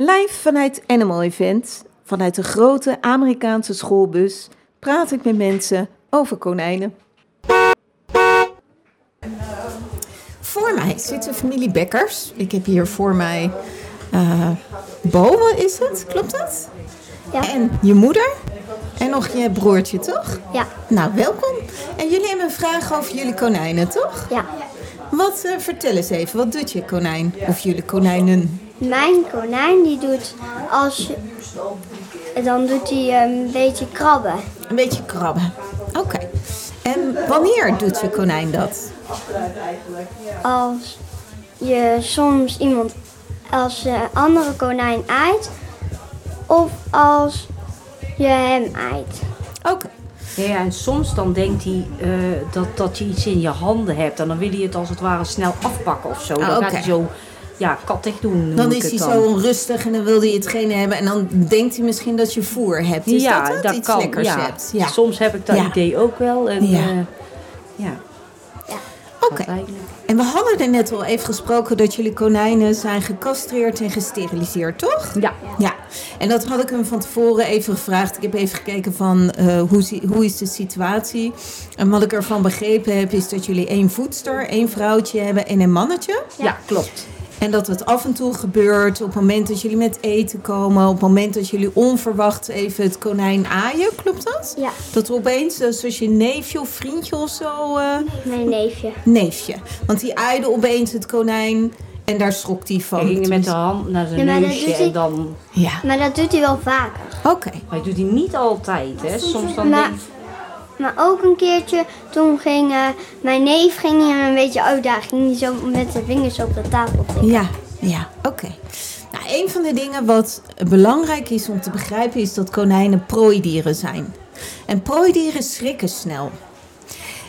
Live vanuit Animal Event, vanuit de grote Amerikaanse schoolbus, praat ik met mensen over konijnen. Voor mij zit de familie Bekkers. Ik heb hier voor mij uh, Bo, is het? Klopt dat? Ja. En je moeder? En nog je broertje, toch? Ja. Nou, welkom. En jullie hebben een vraag over jullie konijnen, toch? Ja. Wat, uh, vertel eens even, wat doet je konijn? Of jullie konijnen? Mijn konijn die doet als... Dan doet hij um, een beetje krabben. Een beetje krabben. Oké. En wanneer doet je konijn dat? Als je soms iemand... Als een andere konijn aait. Of als je hem aait. Oké. Ja, en soms dan denkt hij uh, dat, dat je iets in je handen hebt. En dan wil hij het als het ware snel afpakken of zo. Dan Ah, gaat oké. hij zo ja, kattig doen. Dan is hij dan. zo onrustig en dan wil hij hetgene hebben. En dan denkt hij misschien dat je voer hebt. Is ja, dat het? dat Iets kan. lekkers ja. hebt? Ja. Soms heb ik dat Ja. idee ook wel. En, Ja. ja. ja, Oké. dat. En we hadden er net al even gesproken dat jullie konijnen zijn gecastreerd en gesteriliseerd, toch? Ja. Ja, en dat had ik hem van tevoren even gevraagd. Ik heb even gekeken van eh, hoe, hoe is de situatie. En wat ik ervan begrepen heb is dat jullie één voedster, één vrouwtje hebben en een mannetje. Ja. klopt. En dat het af en toe gebeurt op het moment dat jullie met eten komen. Op het moment dat jullie onverwacht even het konijn aaien. Klopt dat? Ja. Dat er opeens, eh, zoals je neefje of vriendje of zo... eh, Mijn neefje. neefje. Want die aaide opeens het konijn en daar schrok hij van. Hij ging met de hand naar zijn Ja, dat neusje en dan... Ja, Maar dat doet hij wel vaker. oké. Maar hij doet hij niet altijd, hè. Soms dan Maar- Maar ook een keertje, toen ging eh, mijn neef ging hem een beetje uitdagen. Ging hij zo met zijn vingers op de tafel tikken. Ja, ja, oké. Nou, een van de dingen wat belangrijk is om te begrijpen is dat konijnen prooidieren zijn. En prooidieren schrikken snel.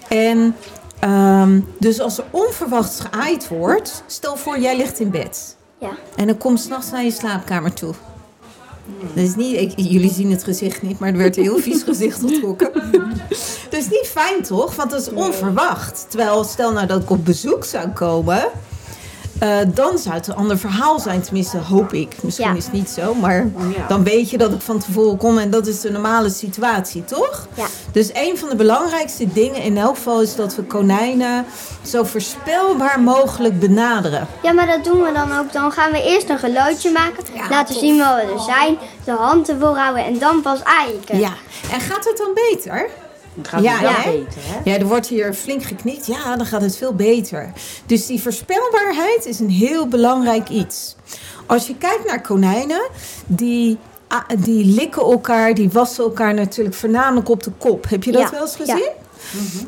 En ehm, dus als er onverwachts geaaid wordt, stel voor jij ligt in bed. Ja. En dan komt s'nachts naar je slaapkamer toe. Dat is niet, ik- jullie zien het gezicht niet, maar er werd een heel vies gezicht getrokken. Dat is niet fijn toch? Want dat is onverwacht. Terwijl, stel nou dat ik op bezoek zou komen, eh, dan zou het een ander verhaal zijn. Tenminste, hoop ik. Misschien Ja. is het niet zo, maar Ja. dan weet je dat ik van tevoren kom en dat is de normale situatie, toch? Ja. Dus een van de belangrijkste dingen in elk geval is dat we konijnen zo voorspelbaar mogelijk benaderen. Ja, maar dat doen we dan ook. Dan gaan we eerst een geluidje maken. Ja, laten tof. zien waar we er zijn. De hand ervoor houden en dan pas aaien. Ja, en gaat het dan beter? Het gaat Ja, het wel ja. beter, hè. Ja, er wordt hier flink geknikt. Ja, dan gaat het veel beter. Dus die voorspelbaarheid is een heel belangrijk iets. Als je kijkt naar konijnen, die, ah, die likken elkaar, die wassen elkaar natuurlijk voornamelijk op de kop. Heb je dat Ja, wel eens ja. gezien?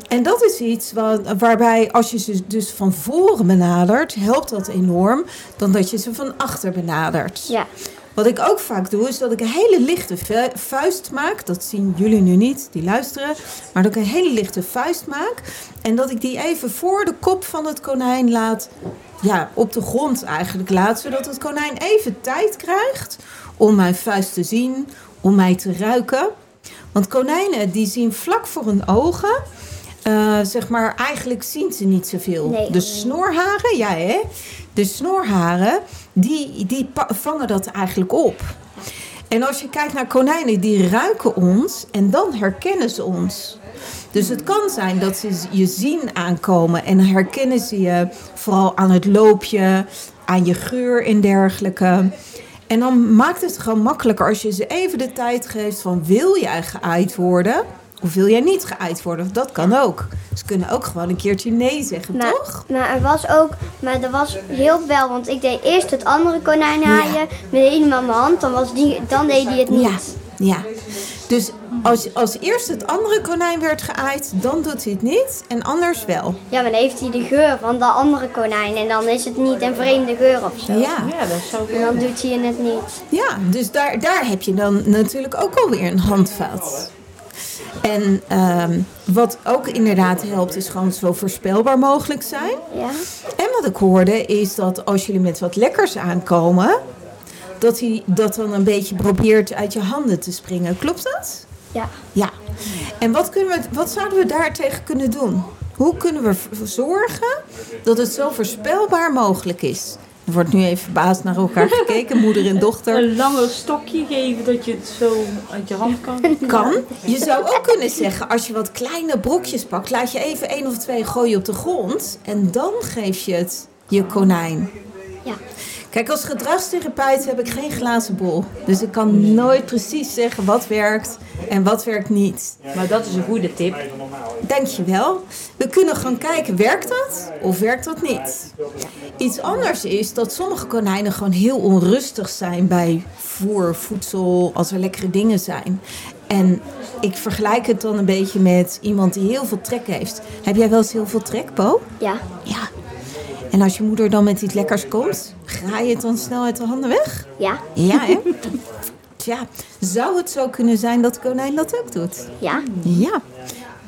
En dat is iets wat, waarbij als je ze dus van voren benadert, helpt dat enorm dan dat je ze van achter benadert. Ja. Wat ik ook vaak doe, is dat ik een hele lichte vu- vuist maak. Dat zien jullie nu niet, die luisteren. Maar dat ik een hele lichte vuist maak. En dat ik die even voor de kop van het konijn laat. Ja, op de grond eigenlijk laat. Zodat het konijn even tijd krijgt om mijn vuist te zien. Om mij te ruiken. Want konijnen die zien vlak voor hun ogen. eh, zeg maar, eigenlijk zien ze niet zoveel. Nee. De snorharen, ja hè? De snorharen, die, die vangen dat eigenlijk op. En als je kijkt naar konijnen, die ruiken ons en dan herkennen ze ons. Dus het kan zijn dat ze je zien aankomen en herkennen ze je vooral aan het loopje, aan je geur en dergelijke. En dan maakt het gewoon makkelijker als je ze even de tijd geeft van wil jij geaaid worden of wil jij niet geaaid worden? Dat kan ook. Ze kunnen ook gewoon een keertje nee zeggen, Maar, toch? maar er was ook, maar er was heel wel, want ik deed eerst het andere konijn haaien met helemaal mijn hand, dan, was die, dan deed hij het niet. Ja, ja. Dus als, als eerst het andere konijn werd geaaid, dan doet hij het niet en anders wel. Ja, maar dan heeft hij de geur van de andere konijn en dan is het niet een vreemde geur of zo. Ja, Ja, dat zou En dan doet hij het niet. ja dus daar, daar heb je dan natuurlijk ook alweer een handvat. En ehm, wat ook inderdaad helpt, is gewoon zo voorspelbaar mogelijk zijn. Ja? En wat ik hoorde, is dat als jullie met wat lekkers aankomen, dat hij dat dan een beetje probeert uit je handen te springen. Klopt dat? Ja. Ja. En wat, kunnen we, wat zouden we daartegen kunnen doen? Hoe kunnen we zorgen dat het zo voorspelbaar mogelijk is? Er wordt nu even verbaasd naar elkaar gekeken, moeder en dochter. Een langer stokje geven dat je het zo uit je hand kan. Kan. Je zou ook kunnen zeggen, als je wat kleine brokjes pakt, laat je even één of twee gooien op de grond. En dan geef je het je konijn. Ja. Kijk, als gedragstherapeut heb ik geen glazen bol. Dus ik kan nooit precies zeggen wat werkt en wat werkt niet. Maar dat is een goede tip. Dankjewel. We kunnen gaan kijken, werkt dat of werkt dat niet? Iets anders is dat sommige konijnen gewoon heel onrustig zijn bij voer, voedsel, als er lekkere dingen zijn. En ik vergelijk het dan een beetje met iemand die heel veel trek heeft. Heb jij wel eens heel veel trek, Bo? Ja. Ja. En als je moeder dan met iets lekkers komt, ga je het dan snel uit de handen weg? Ja. Ja, hè? Tja, zou het zo kunnen zijn dat de konijn dat ook doet? Ja. Ja.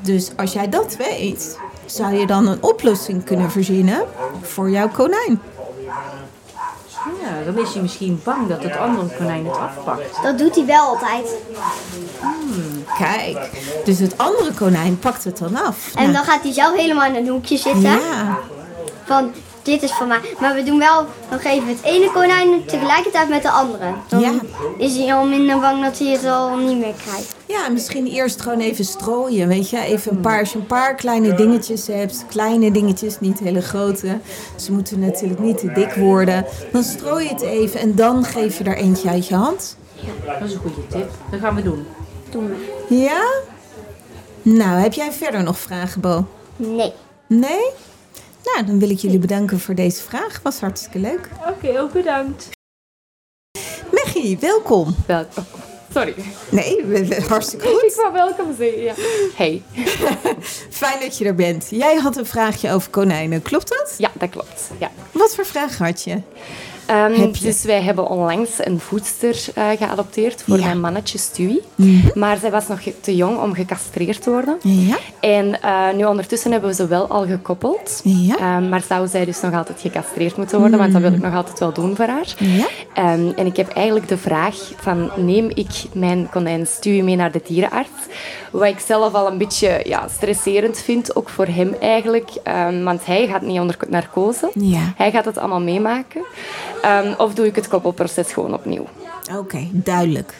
Dus als jij dat weet, zou je dan een oplossing kunnen verzinnen voor jouw konijn. Ja, dan is hij misschien bang dat het andere konijn het afpakt. Dat doet hij wel altijd. Kijk, dus het andere konijn pakt het dan af. En Nou, dan gaat hij zelf helemaal in een hoekje zitten. ja, Van, dit is van mij. Maar we doen wel, dan geven we het ene konijn tegelijkertijd met de andere. Dan Ja. is hij al minder bang dat hij het al niet meer krijgt. ja, misschien eerst gewoon even strooien, weet je. Even een paar, als je een paar kleine dingetjes hebt, kleine dingetjes, niet hele grote. Ze moeten natuurlijk niet te dik worden. Dan strooi je het even en dan geef je er eentje uit je hand. Dat is een goede tip. Dat gaan we doen. Doen we. Ja? Nou, heb jij verder nog vragen, Bo? Nee. Nee? Nou, dan wil ik jullie bedanken voor deze vraag. Was hartstikke leuk. Oké, ook bedankt. Meggie, welkom. Welkom. Sorry. Nee, we- we- hartstikke Ik goed. wou welkom zeggen, ja. Hey. Fijn dat je er bent. Jij had een vraagje over konijnen, klopt dat? Ja, dat klopt. Ja. Wat voor vraag had je? Ehm? Dus wij hebben onlangs een voedster eh, geadopteerd voor Ja. mijn mannetje Stewie. Maar zij was nog te jong om gecastreerd te worden. Ja? En eh, nu ondertussen hebben we ze wel al gekoppeld. Ja. Ehm, maar zou zij dus nog altijd gecastreerd moeten worden, want dat wil ik nog altijd wel doen voor haar. Ja? Ehm, en ik heb eigenlijk de vraag van, neem ik mijn konijn Stewie mee naar de dierenarts? Wat ik zelf al een beetje ja, stresserend vind, ook voor hem eigenlijk. Want hij gaat niet onder narcose. Hij gaat het allemaal meemaken. Ehm, of doe ik het koppelproces gewoon opnieuw? Oké, duidelijk.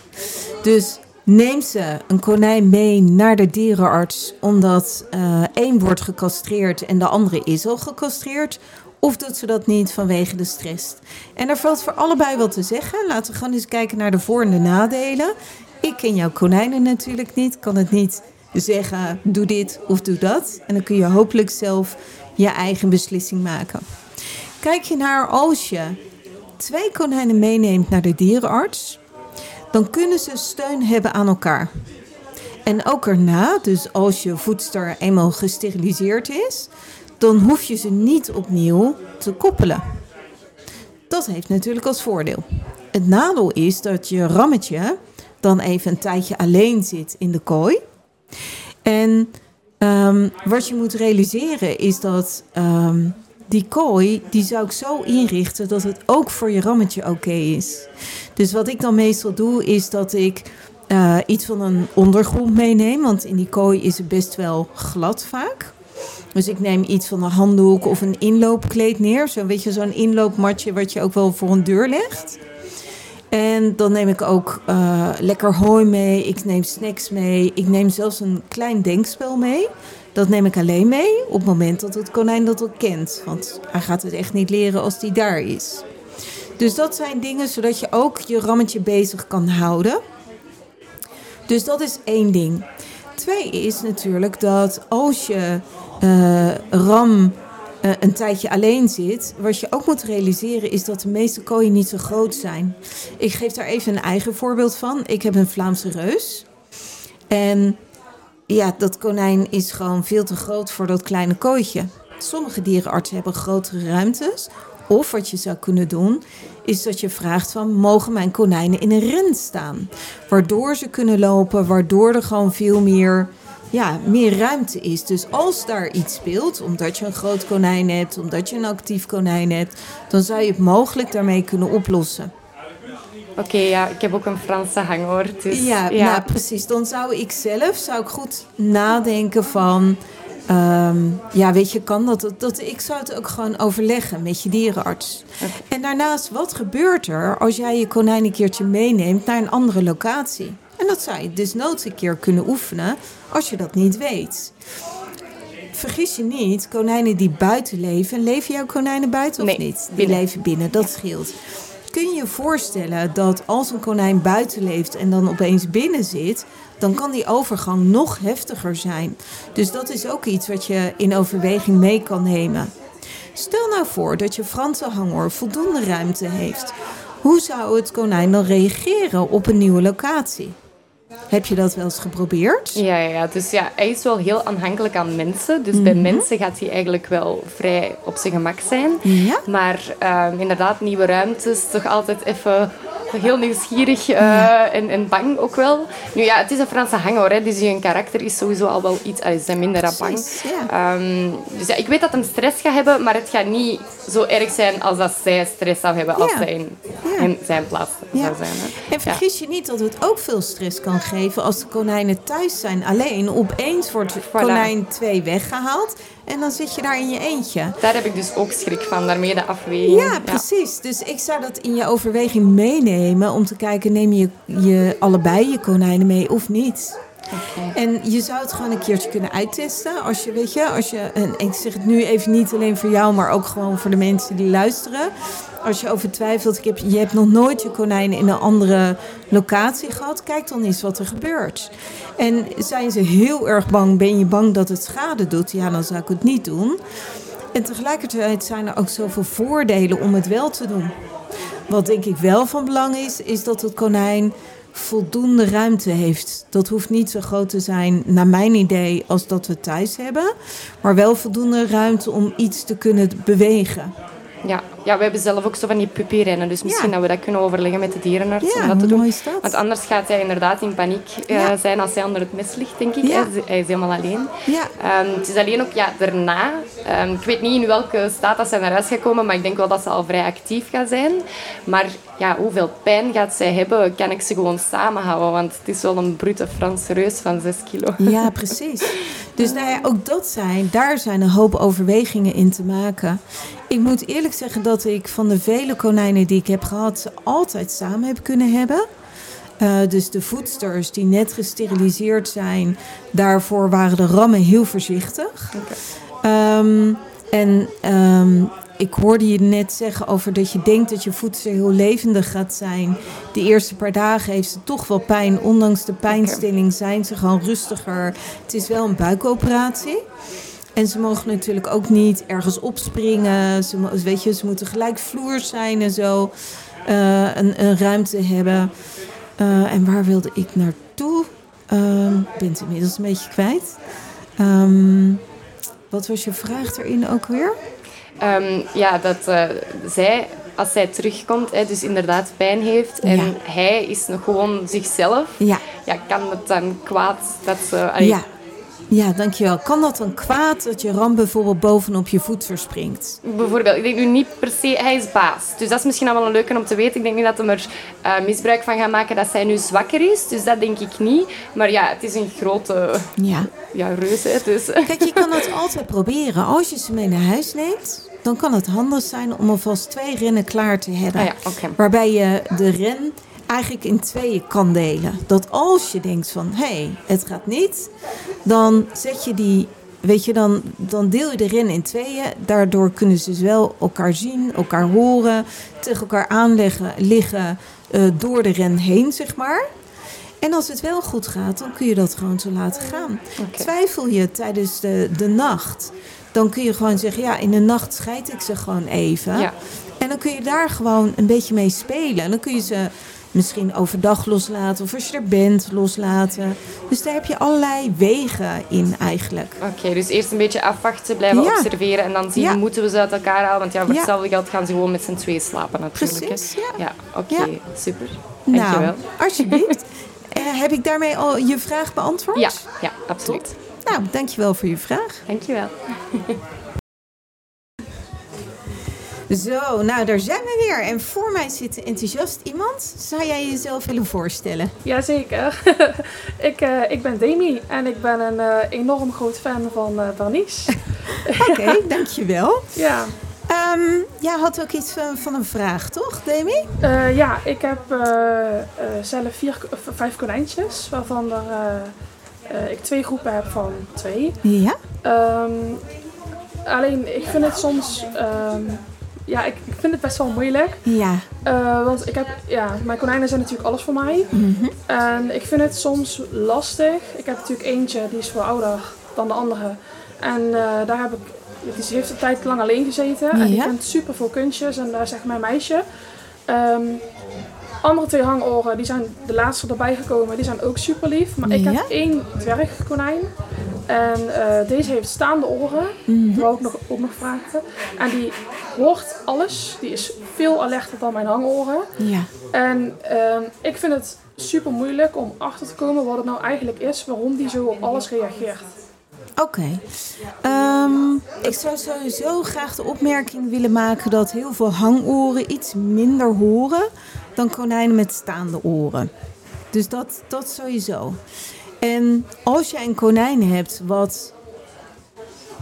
Dus neem ze een konijn mee naar de dierenarts omdat eh één wordt gecastreerd en de andere is al gecastreerd. Of doet ze dat niet vanwege de stress? En er valt voor allebei wat te zeggen. Laten we gewoon eens kijken naar de voor- en de nadelen. Ik ken jouw konijnen natuurlijk niet. Kan het niet zeggen, doe dit of doe dat. En dan kun je hopelijk zelf je eigen beslissing maken. Kijk je naar als je twee konijnen meeneemt naar de dierenarts, dan kunnen ze steun hebben aan elkaar. En ook erna, dus als je voedster eenmaal gesteriliseerd is, dan hoef je ze niet opnieuw te koppelen. Dat heeft natuurlijk als voordeel. Het nadeel is dat je rammetje dan even een tijdje alleen zit in de kooi. En ehm, wat je moet realiseren is dat ehm, die kooi, die zou ik zo inrichten dat het ook voor je rammetje oké is. Dus wat ik dan meestal doe, is dat ik eh, iets van een ondergrond meeneem. Want in die kooi is het best wel glad vaak. Dus ik neem iets van een handdoek of een inloopkleed neer. Zo weet je, zo'n inloopmatje wat je ook wel voor een deur legt. En dan neem ik ook eh, lekker hooi mee. Ik neem snacks mee. Ik neem zelfs een klein denkspel mee. Dat neem ik alleen mee op het moment dat het konijn dat ook kent. Want hij gaat het echt niet leren als die daar is. Dus dat zijn dingen zodat je ook je rammetje bezig kan houden. Dus dat is één ding. Twee is natuurlijk dat als je eh, ram eh, een tijdje alleen zit, wat je ook moet realiseren is dat de meeste kooien niet zo groot zijn. Ik geef daar even een eigen voorbeeld van. Ik heb een Vlaamse reus. En ja, dat konijn is gewoon veel te groot voor dat kleine kooitje. Sommige dierenartsen hebben grotere ruimtes. Of wat je zou kunnen doen, is dat je vraagt van... mogen mijn konijnen in een ren staan? Waardoor ze kunnen lopen, waardoor er gewoon veel meer, ja, meer ruimte is. Dus als daar iets speelt, omdat je een groot konijn hebt... omdat je een actief konijn hebt... dan zou je het mogelijk daarmee kunnen oplossen. Oké, ja, ik heb ook een Franse hangoor. Dus, Ja, Nou, precies. Dan zou ik zelf zou ik goed nadenken van... ehm, ja, weet je, kan dat, dat? Ik zou het ook gewoon overleggen met je dierenarts. En daarnaast, wat gebeurt er als jij je konijn een keertje meeneemt naar een andere locatie? En dat zou je dus nooit een keer kunnen oefenen als je dat niet weet. Vergis je niet, konijnen die buiten leven. Leven jouw konijnen buiten of Nee, niet? Die binnen. leven binnen, dat scheelt. Kun je voorstellen dat als een konijn buiten leeft en dan opeens binnen zit, dan kan die overgang nog heftiger zijn. Dus dat is ook iets wat je in overweging mee kan nemen. Stel nou voor dat je Franse hangoor voldoende ruimte heeft. Hoe zou het konijn dan reageren op een nieuwe locatie? Heb je dat wel eens geprobeerd? Ja, ja, ja, dus ja, hij is wel heel aanhankelijk aan mensen. Dus bij mensen gaat hij eigenlijk wel vrij op zijn gemak zijn. Ja? Maar ehm, inderdaad, nieuwe ruimtes, toch altijd even heel nieuwsgierig eh, en, en bang ook wel. Nu ja, het is een Franse hangoor, hè, dus zijn karakter is sowieso al wel iets, allee, ze zijn minder aan bang. Ja. Ehm, dus ja, ik weet dat hij stress gaat hebben, maar het gaat niet zo erg zijn als dat zij stress zou hebben als zij in zijn plaats zou zijn. Hè. En vergis je niet dat het ook veel stress kan geven als de konijnen thuis zijn. Alleen opeens wordt konijn 2 weggehaald en dan zit je daar in je eentje. Daar heb ik dus ook schrik van, daarmee de afweging. Ja, precies. Dus ik zou dat in je overweging meenemen om te kijken, neem je, je allebei je konijnen mee of niet? En je zou het gewoon een keertje kunnen uittesten. Als je, weet je, als je, en ik zeg het nu even niet alleen voor jou, maar ook gewoon voor de mensen die luisteren. Als je over twijfelt, ik heb, je hebt nog nooit je konijnen in een andere locatie gehad, kijk dan eens wat er gebeurt. En zijn ze heel erg bang, ben je bang dat het schade doet, ja, dan zou ik het niet doen. En tegelijkertijd zijn er ook zoveel voordelen om het wel te doen. Wat denk ik wel van belang is, is dat het konijn voldoende ruimte heeft. Dat hoeft niet zo groot te zijn, naar mijn idee, als dat we thuis hebben. Maar wel voldoende ruimte om iets te kunnen bewegen. Ja, ja, we hebben zelf ook zo van die puppyrennen. Dus misschien Ja. dat we dat kunnen overleggen met de dierenarts. Ja, om dat te doen. dat? Want anders gaat hij inderdaad in paniek eh, zijn als hij onder het mes ligt, denk ik. Hij, is, hij is helemaal alleen. Ja. Ehm, het is alleen ook ja, daarna. ehm, ik weet niet in welke staat dat zij naar huis gaat komen, maar ik denk wel dat ze al vrij actief gaat zijn. Maar ja, hoeveel pijn gaat zij hebben, kan ik ze gewoon samenhouden. Want het is wel een brute Franse reus van 6 kilo. Ja, precies. Dus nou ja, ook dat zijn, daar zijn een hoop overwegingen in te maken. Ik moet eerlijk zeggen dat ik van de vele konijnen die ik heb gehad, ze altijd samen heb kunnen hebben. Eh, dus de voedsters die net gesteriliseerd zijn, daarvoor waren de rammen heel voorzichtig. Ehm, en ehm, ik hoorde je net zeggen over dat je denkt dat je voedster heel levendig gaat zijn. De eerste paar dagen heeft ze toch wel pijn. Ondanks de pijnstilling zijn ze gewoon rustiger. Het is wel een buikoperatie. En ze mogen natuurlijk ook niet ergens opspringen. Ze, weet je, ze moeten gelijk vloers zijn en zo. eh, een, een ruimte hebben. Eh, en waar wilde ik naartoe? Ehm, Ik ben het inmiddels een beetje kwijt. Ehm, wat was je vraag erin ook weer? Ehm, ja, dat eh, zij, als zij terugkomt, hè, dus inderdaad pijn heeft en Ja. hij is nog gewoon zichzelf, Ja. ja, kan het dan kwaad dat ze... allee, Ja. Ja, dankjewel. Kan dat dan kwaad dat je ram bijvoorbeeld bovenop je voet verspringt? Bijvoorbeeld, ik denk nu niet per se, hij is baas. Dus dat is misschien al wel een leuke om te weten. Ik denk niet dat hij er eh, misbruik van gaat maken dat zij nu zwakker is. Dus dat denk ik niet. Maar ja, het is een grote Ja. ja, reus. Hè, dus. Kijk, je kan het altijd proberen. Als je ze mee naar huis neemt, dan kan het handig zijn om alvast twee rennen klaar te hebben. Ah ja. Waarbij je de ren eigenlijk in tweeën kan delen. Dat als je denkt van, hé, hey, het gaat niet, dan zet je die, weet je, dan, dan deel je de ren in tweeën. Daardoor kunnen ze dus wel elkaar zien, elkaar horen, tegen elkaar aanleggen, liggen eh, door de ren heen, zeg maar. En als het wel goed gaat, dan kun je dat gewoon zo laten gaan. Twijfel je tijdens de, de nacht, dan kun je gewoon zeggen, ja, in de nacht scheid ik ze gewoon even. Ja. En dan kun je daar gewoon een beetje mee spelen. En dan kun je ze misschien overdag loslaten of als je er bent loslaten. Dus daar heb je allerlei wegen in eigenlijk. Oké, dus eerst een beetje afwachten, blijven Ja. observeren en dan zien Ja. moeten we ze uit elkaar halen. Want ja, voor hetzelfde geld gaan ze gewoon met z'n twee slapen natuurlijk. Precies, ja. Ja, oké, Ja. super. Dankjewel. Nou, alsjeblieft. Eh, heb ik daarmee al je vraag beantwoord? Ja, ja, absoluut. Nou, dankjewel voor je vraag. Dankjewel. Zo, nou daar zijn we weer. En voor mij zit enthousiast iemand. Zou jij jezelf willen voorstellen? Jazeker. ik, eh, ik ben Demi en ik ben een eh, enorm groot fan van eh Bernice. Oké, dankjewel. ja. Ehm jij had ook iets van, van een vraag, toch, Demi? Ja, ik heb zelf vier, vijf konijntjes, waarvan er, ik twee groepen heb van twee. Ja. Ehm, alleen, ik vind het soms... ehm, ja, ik, ik vind het best wel moeilijk. Ja. Eh, want ik heb, ja, mijn konijnen zijn natuurlijk alles voor mij. Mhm. En ik vind het soms lastig. Ik heb natuurlijk eentje, die is veel ouder dan de andere. En eh, daar heb ik, die heeft een tijd lang alleen gezeten. En die kent super veel kunstjes. En daar zegt mijn meisje. Ehm, andere twee hangoren, die zijn de laatste erbij gekomen. Die zijn ook super lief. Maar ik Ja. heb één dwergkonijn. En eh, deze heeft staande oren. Dat wou ik nog, ook nog vragen. En die hoort alles. Die is veel alerter dan mijn hangoren. Ja. En ehm, ik vind het super moeilijk om achter te komen wat het nou eigenlijk is, waarom die zo op alles reageert. Oké. Ehm, ik zou sowieso graag de opmerking willen maken dat heel veel hangoren iets minder horen dan konijnen met staande oren. Dus dat, dat sowieso. En als jij een konijn hebt wat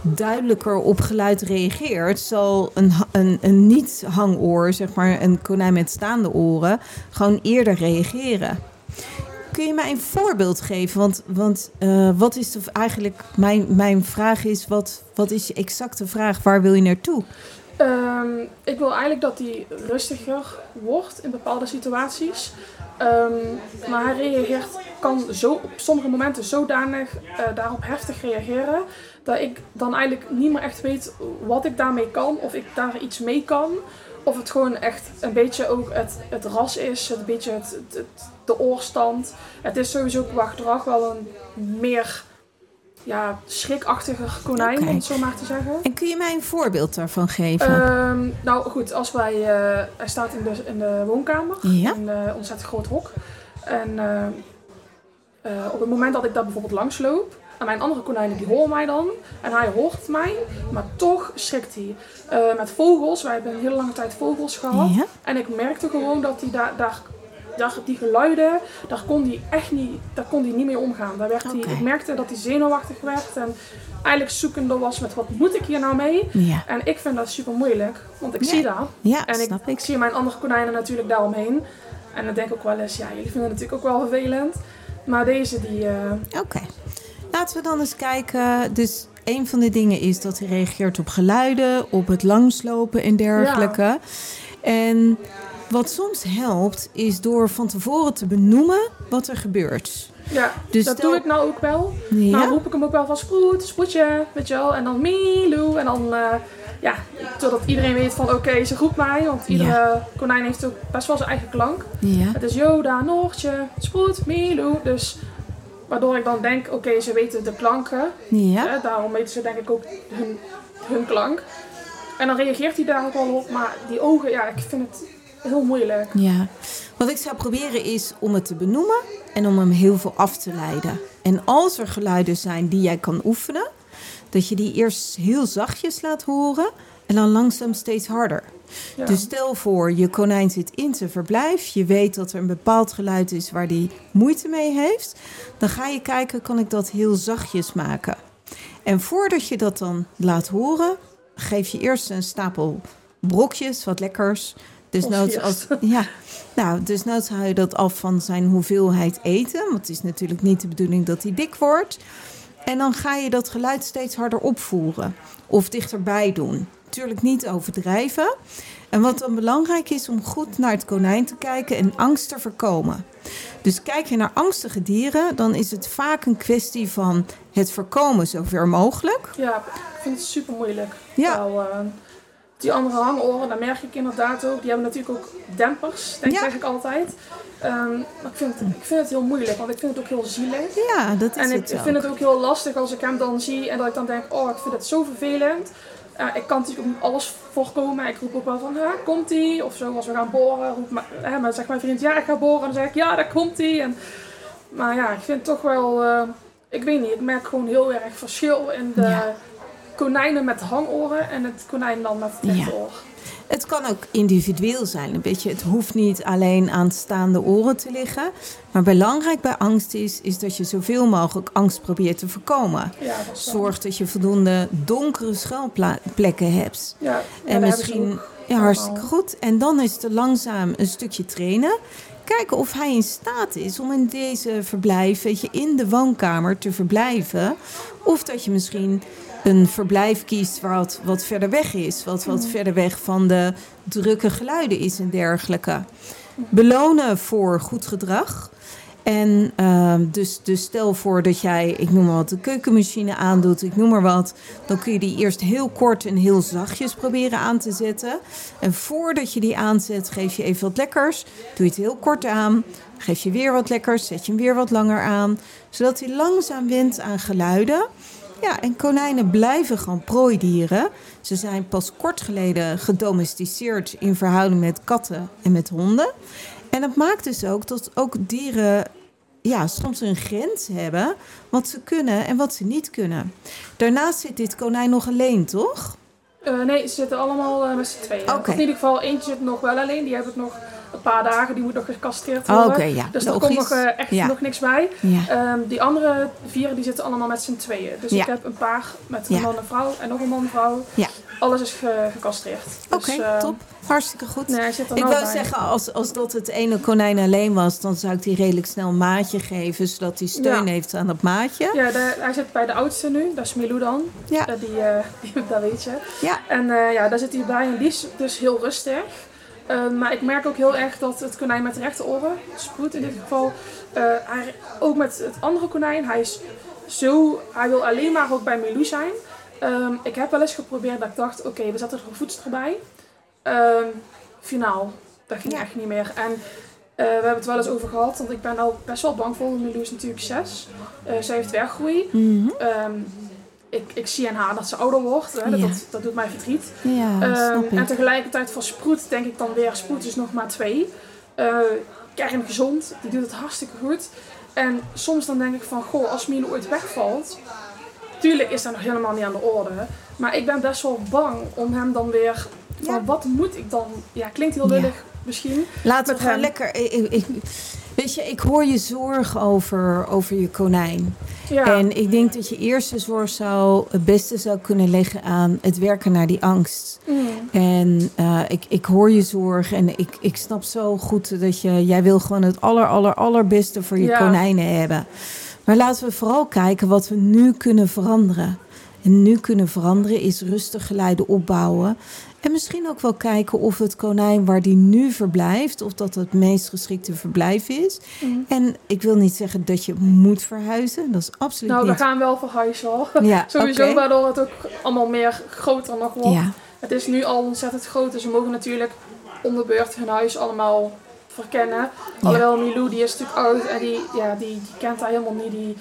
duidelijker op geluid reageert, zal een, een, een niet-hangoor, zeg maar een konijn met staande oren, gewoon eerder reageren. Kun je mij een voorbeeld geven? Want, want eh, wat is de, eigenlijk, mijn, mijn vraag is, wat, wat is je exacte vraag? Waar wil je naartoe? Ehm, ik wil eigenlijk dat hij rustiger wordt in bepaalde situaties. Ehm, maar hij reageert, kan zo, op sommige momenten zodanig eh, daarop heftig reageren. Dat ik dan eigenlijk niet meer echt weet wat ik daarmee kan. Of ik daar iets mee kan. Of het gewoon echt een beetje ook het, het ras is. Het beetje het, de oorstand. Het is sowieso qua gedrag wel een meer ja, schrikachtiger konijn, om het zo maar te zeggen. En kun je mij een voorbeeld daarvan geven? Ehm, nou goed, als wij, eh, hij staat in de, in de woonkamer, Ja. in een ontzettend groot hok. En eh, eh, op het moment dat ik daar bijvoorbeeld langs loop, en mijn andere konijnen die horen mij dan, en hij hoort mij, maar toch schrikt hij. Eh, met vogels, wij hebben een hele lange tijd vogels gehad. ja? En ik merkte gewoon dat hij daar, daar, daar die geluiden, daar kon hij echt niet, daar kon hij niet mee omgaan. Daar werd hij, ik merkte dat hij zenuwachtig werd en eigenlijk zoekende was met wat moet ik hier nou mee. Ja, En ik vind dat super moeilijk, want ik Ja. zie dat. ja En ik, ik. zie mijn andere konijnen natuurlijk daaromheen. En dan denk ik ook wel eens, ja, jullie vinden het natuurlijk ook wel vervelend. Maar deze die, eh, Oké. Laten we dan eens kijken. Dus een van de dingen is dat hij reageert op geluiden, op het langslopen en dergelijke. En wat soms helpt, is door van tevoren te benoemen wat er gebeurt. ja, Dus dat stel- doe ik nou ook wel. Ja? Nou roep ik hem ook wel van sproet, sproetje, weet je wel. En dan Milou. En dan, eh, ja, zodat iedereen weet van oké, ze roept mij. Want iedere konijn heeft ook best wel zijn eigen klank. ja. Het is Yoda, Noortje, Sproet, Milou. Dus waardoor ik dan denk, oké, ze weten de klanken. Ja. Hè, daarom weten ze denk ik ook hun, hun klank. En dan reageert hij daar ook wel op. Maar die ogen, ja, ik vind het heel moeilijk. Ja, wat ik zou proberen is om het te benoemen en om hem heel veel af te leiden. En als er geluiden zijn die jij kan oefenen, dat je die eerst heel zachtjes laat horen en dan langzaam steeds harder. Ja. Dus stel voor, je konijn zit in zijn verblijf, je weet dat er een bepaald geluid is waar die moeite mee heeft, dan ga je kijken, kan ik dat heel zachtjes maken? En voordat je dat dan laat horen, geef je eerst een stapel brokjes, wat lekkers. Dus noods als, ja, nou, dus noods haal je dat af van zijn hoeveelheid eten. Want het is natuurlijk niet de bedoeling dat hij dik wordt. En dan ga je dat geluid steeds harder opvoeren. Of dichterbij doen. Natuurlijk niet overdrijven. En wat dan belangrijk is om goed naar het konijn te kijken en angst te voorkomen. Dus kijk je naar angstige dieren, dan is het vaak een kwestie van het voorkomen zover mogelijk. Ja, ik vind het super moeilijk. Ja. Eh, die andere hangoren, daar merk ik inderdaad ook. Die hebben natuurlijk ook dempers, denk Ja. zeg ik altijd. Ehm, maar ik vind, het, ik vind het heel moeilijk, want ik vind het ook heel zielig. Ja, dat is En ik, het ik ook. vind het ook heel lastig als ik hem dan zie en dat ik dan denk, oh, ik vind het zo vervelend. Ik kan natuurlijk ook niet alles voorkomen. Ik roep ook wel van, ha, komt ie? Of zo, als we gaan boren, roep maar, hè, maar zegt mijn vriend, ja, ik ga boren. En dan zeg ik, ja, daar komt ie. En, maar ja, ik vind toch wel, eh, ik weet niet, ik merk gewoon heel erg verschil in de Ja. konijnen met hangoren en het konijn dan met het oor. Het kan ook individueel zijn. Een beetje, het hoeft niet alleen aan staande oren te liggen. Maar belangrijk bij angst is, is dat je zoveel mogelijk angst probeert te voorkomen. Ja, dat Zorg dat je voldoende donkere schuilplekken hebt. Ja, En misschien, ja, hartstikke goed. En dan is het langzaam een stukje trainen. Kijken of hij in staat is om in deze verblijf, weet je, in de woonkamer te verblijven. Of dat je misschien een verblijf kiest waar wat, wat verder weg is. Wat wat verder weg van de drukke geluiden is en dergelijke. Belonen voor goed gedrag. En ehm, dus, dus stel voor dat jij, ik noem maar wat, de keukenmachine aandoet, ik noem maar wat. Dan kun je die eerst heel kort en heel zachtjes proberen aan te zetten. En voordat je die aanzet, geef je even wat lekkers. Doe je het heel kort aan. Geef je weer wat lekkers, zet je hem weer wat langer aan. Zodat hij langzaam wint aan geluiden. Ja, en konijnen blijven gewoon prooidieren. Ze zijn pas kort geleden gedomesticeerd in verhouding met katten en met honden. En dat maakt dus ook dat ook dieren ja, soms een grens hebben wat ze kunnen en wat ze niet kunnen. Daarnaast zit dit konijn nog alleen, toch? Eh, nee, ze zitten allemaal eh, met z'n tweeën. In ieder geval, eentje zit nog wel alleen. Die heb ik nog een paar dagen. Die moet nog gecastreerd Oh, worden. Oké, ja. Dus er komt nog eh, echt Ja. nog niks bij. Ja. Ehm, die andere vier die zitten allemaal met z'n tweeën. Dus ik heb een paar met een man en vrouw en nog een man en vrouw. Ja. Alles is ge- gecastreerd. Oké, Dus, eh, top. Hartstikke goed. Nee, Ik wou bij. zeggen, als, als dat het ene konijn alleen was, dan zou ik die redelijk snel een maatje geven, zodat hij steun Ja. heeft aan dat maatje. Ja, de- hij zit bij de oudste nu. Dat is Milou dan. Ja. Eh, die, eh, die, dat weet je. Ja. En eh, ja, daar zit hij bij en die is dus heel rustig. Eh, maar ik merk ook heel erg dat het konijn met de rechte oren, Sproet in dit geval, eh, hij, ook met het andere konijn, hij is zo, hij wil alleen maar ook bij Milou zijn. Ehm, ik heb wel eens geprobeerd dat ik dacht, oké, we zetten er een voedster bij. Ehm, finaal, dat ging Ja. echt niet meer. En eh, we hebben het wel eens over gehad, want ik ben al best wel bang voor. Milou is natuurlijk zes. Eh zij heeft werkgroei. Mhm. Ehm, ik, ik zie aan haar dat ze ouder wordt. Hè, dat, Ja. dat, dat doet mij verdriet. Ja, Ehm, en tegelijkertijd van Sproet denk ik dan weer, Sproet is nog maar twee. Eh kerngezond, die doet het hartstikke goed. En soms dan denk ik van, goh, als Milo ooit wegvalt... Tuurlijk is dat nog helemaal niet aan de orde. Maar ik ben best wel bang om hem dan weer... Van, Ja. wat moet ik dan... Ja, klinkt heel lullig misschien. Laten we gewoon lekker. Ik, ik- ik- weet je, ik hoor je zorg over, over je konijn. Ja, En ik denk dat je eerste zorg zou het beste zou kunnen leggen aan het werken naar die angst. Mm. En eh, ik, ik hoor je zorg en ik, ik snap zo goed dat je, jij wil gewoon het aller, aller, allerbeste voor je Ja. konijnen hebben. Maar laten we vooral kijken wat we nu kunnen veranderen. En nu kunnen veranderen is rustig geluiden opbouwen. En misschien ook wel kijken of het konijn waar die nu verblijft, of dat het meest geschikte verblijf is. Mm. En ik wil niet zeggen dat je moet verhuizen. Dat is absoluut Nou, we niet. gaan wel verhuizen hoor. Ja, Sowieso, waardoor het ook allemaal meer groter nog wordt. Ja, Het is nu al ontzettend groot, dus we mogen natuurlijk om de beurt hun huis allemaal verkennen. Alhoewel Milou, die is natuurlijk oud en die, ja, die, die kent dat helemaal niet. Die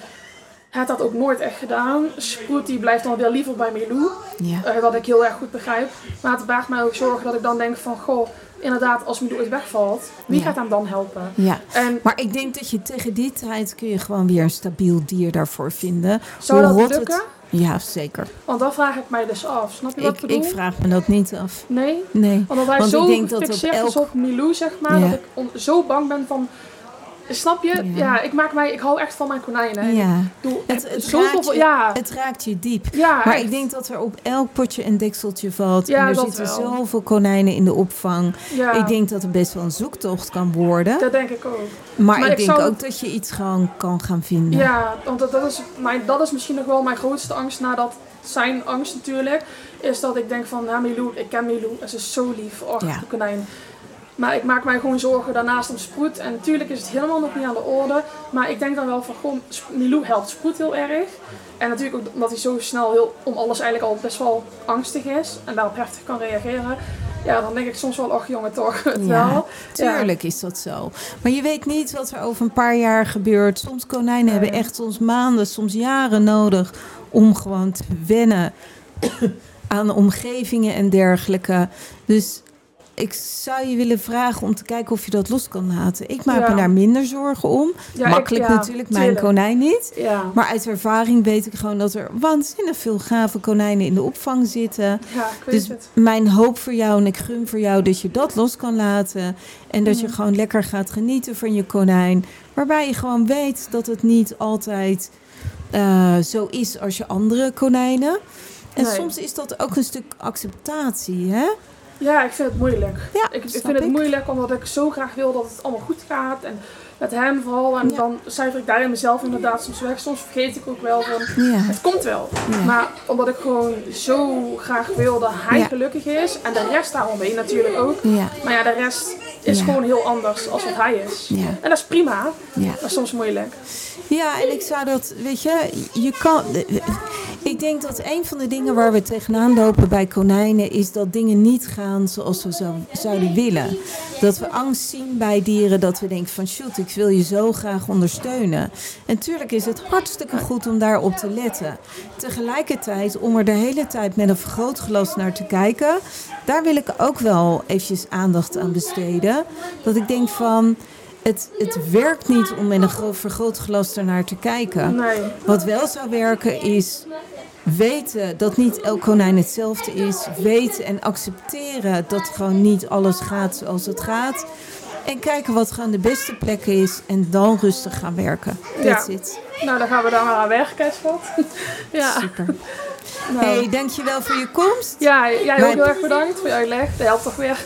heeft dat ook nooit echt gedaan. Sproet die blijft dan weer liever bij Milou, ja. eh, wat ik heel erg goed begrijp. Maar het baart mij ook zorgen dat ik dan denk van, goh, inderdaad, als Milou ooit wegvalt, wie Ja. gaat hem dan helpen? ja. En Maar ik denk dat je tegen die tijd kun je gewoon weer een stabiel dier daarvoor vinden. zou Hoe dat lukken? Het... Ja, zeker. Want dan vraag ik mij dus af. Snap je wat Ik, ik bedoel? ik vraag me dat niet af. Nee? Nee. Omdat hij Want ik zo denk dat op elk- op Milou, zeg maar, Ja. dat ik zo bang ben van... Snap je? Ja. Ja. ik maak mij... Ik hou echt van mijn konijnen. Ja. Doe Het, raakt je, ja, het raakt je diep. ja, Maar echt. ik denk dat er op elk potje een dekseltje valt. En er zitten wel. zoveel konijnen in de opvang. ja, Ik denk dat het best wel een zoektocht kan worden. dat denk ik ook. maar, maar ik ik denk zou- ook dat je iets gewoon kan gaan vinden. Ja, want dat, dat, is mijn, dat is misschien nog wel mijn grootste angst nadat zijn angst natuurlijk. Is dat ik denk van, ja Milou, ik ken Milou. en Ze is zo lief. Och, de konijn. Maar ik maak mij gewoon zorgen daarnaast om Sproet. En natuurlijk is het helemaal nog niet aan de orde. Maar ik denk dan wel van, Sp- Milou helpt Sproet heel erg. En natuurlijk ook omdat hij zo snel heel, om alles eigenlijk al best wel angstig is. En daarop heftig kan reageren. Ja, dan denk ik soms wel, och jongen toch, het Ja, wel. tuurlijk is dat zo. Maar je weet niet wat er over een paar jaar gebeurt. Soms konijnen hebben echt soms maanden, soms jaren nodig om gewoon te wennen aan omgevingen en dergelijke. Dus ik zou je willen vragen om te kijken of je dat los kan laten. Ik maak Ja. me daar minder zorgen om. Ja, ik- Makkelijk ja, natuurlijk, mijn tuurlijk. konijn niet. Maar uit ervaring weet ik gewoon dat er waanzinnig veel gave konijnen in de opvang zitten. ja, ik weet Dus het. mijn hoop voor jou en ik gun voor jou dat je dat los kan laten. En dat je Mhm. gewoon lekker gaat genieten van je konijn. Waarbij je gewoon weet dat het niet altijd eh, zo is als je andere konijnen. En Nee. soms is dat ook een stuk acceptatie, hè? Ja, ik vind het moeilijk. Ja, ik, ik vind het moeilijk omdat ik zo graag wil dat het allemaal goed gaat. En met hem vooral. En Ja. dan cijfer ik daarin mezelf inderdaad soms weg. Soms vergeet ik ook wel van, Ja. het komt wel. Maar omdat ik gewoon zo graag wil dat hij gelukkig is. En de rest daaromheen natuurlijk ook. Maar ja, de rest is gewoon heel anders als wat hij is. En dat is prima, maar soms moeilijk. Ja, en ik zou dat, weet je, je kan. Ik denk dat een van de dingen waar we tegenaan lopen bij konijnen is dat dingen niet gaan zoals we zou, zouden willen. Dat we angst zien bij dieren, dat we denken van shoot, ik wil je zo graag ondersteunen. En tuurlijk is het hartstikke goed om daarop te letten. Tegelijkertijd, om er de hele tijd met een vergrootglas naar te kijken, daar wil ik ook wel eventjes aandacht aan besteden. Dat ik denk van. Het, het werkt niet om met een groot vergrootglas ernaar te kijken. Nee. Wat wel zou werken is weten dat niet elk konijn hetzelfde is. Weten en accepteren dat gewoon niet alles gaat zoals het gaat. En kijken wat gewoon de beste plek is en dan rustig gaan werken. That's Ja. it. Nou, dan gaan we daar maar aan werken, schat. ja. Super. Nou. Hey, dankjewel voor je komst. Ja, jij ook heel erg bedankt voor je uitleg. Dat helpt toch weer.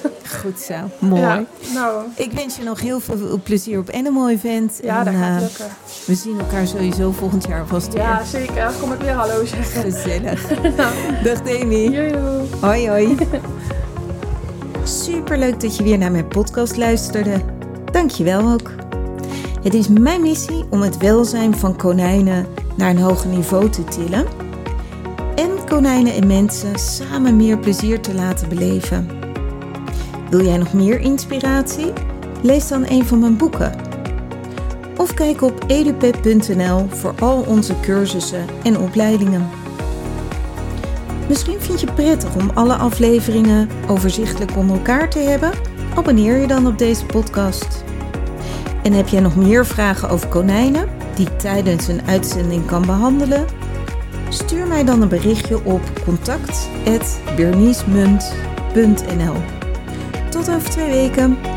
Goed zo, mooi. Ja, nou, Ik wens je nog heel veel plezier op Animal Event. ja, dat gaat eh, lukken. we zien elkaar sowieso volgend jaar vast weer. Ja, zeker. Kom ik weer hallo zeggen. Gezellig. Dag Demi. Joejoe. Hoi hoi. Superleuk dat je weer naar mijn podcast luisterde. Dankjewel ook. Het is mijn missie om het welzijn van konijnen naar een hoger niveau te tillen. En konijnen en mensen samen meer plezier te laten beleven. Wil jij nog meer inspiratie? Lees dan een van mijn boeken. Of kijk op edupep.nl voor al onze cursussen en opleidingen. Misschien vind je het prettig om alle afleveringen overzichtelijk onder elkaar te hebben? Abonneer je dan op deze podcast. En heb jij nog meer vragen over konijnen die ik tijdens een uitzending kan behandelen? Mij dan een berichtje op contact@berniesmunt.nl. Tot over twee weken.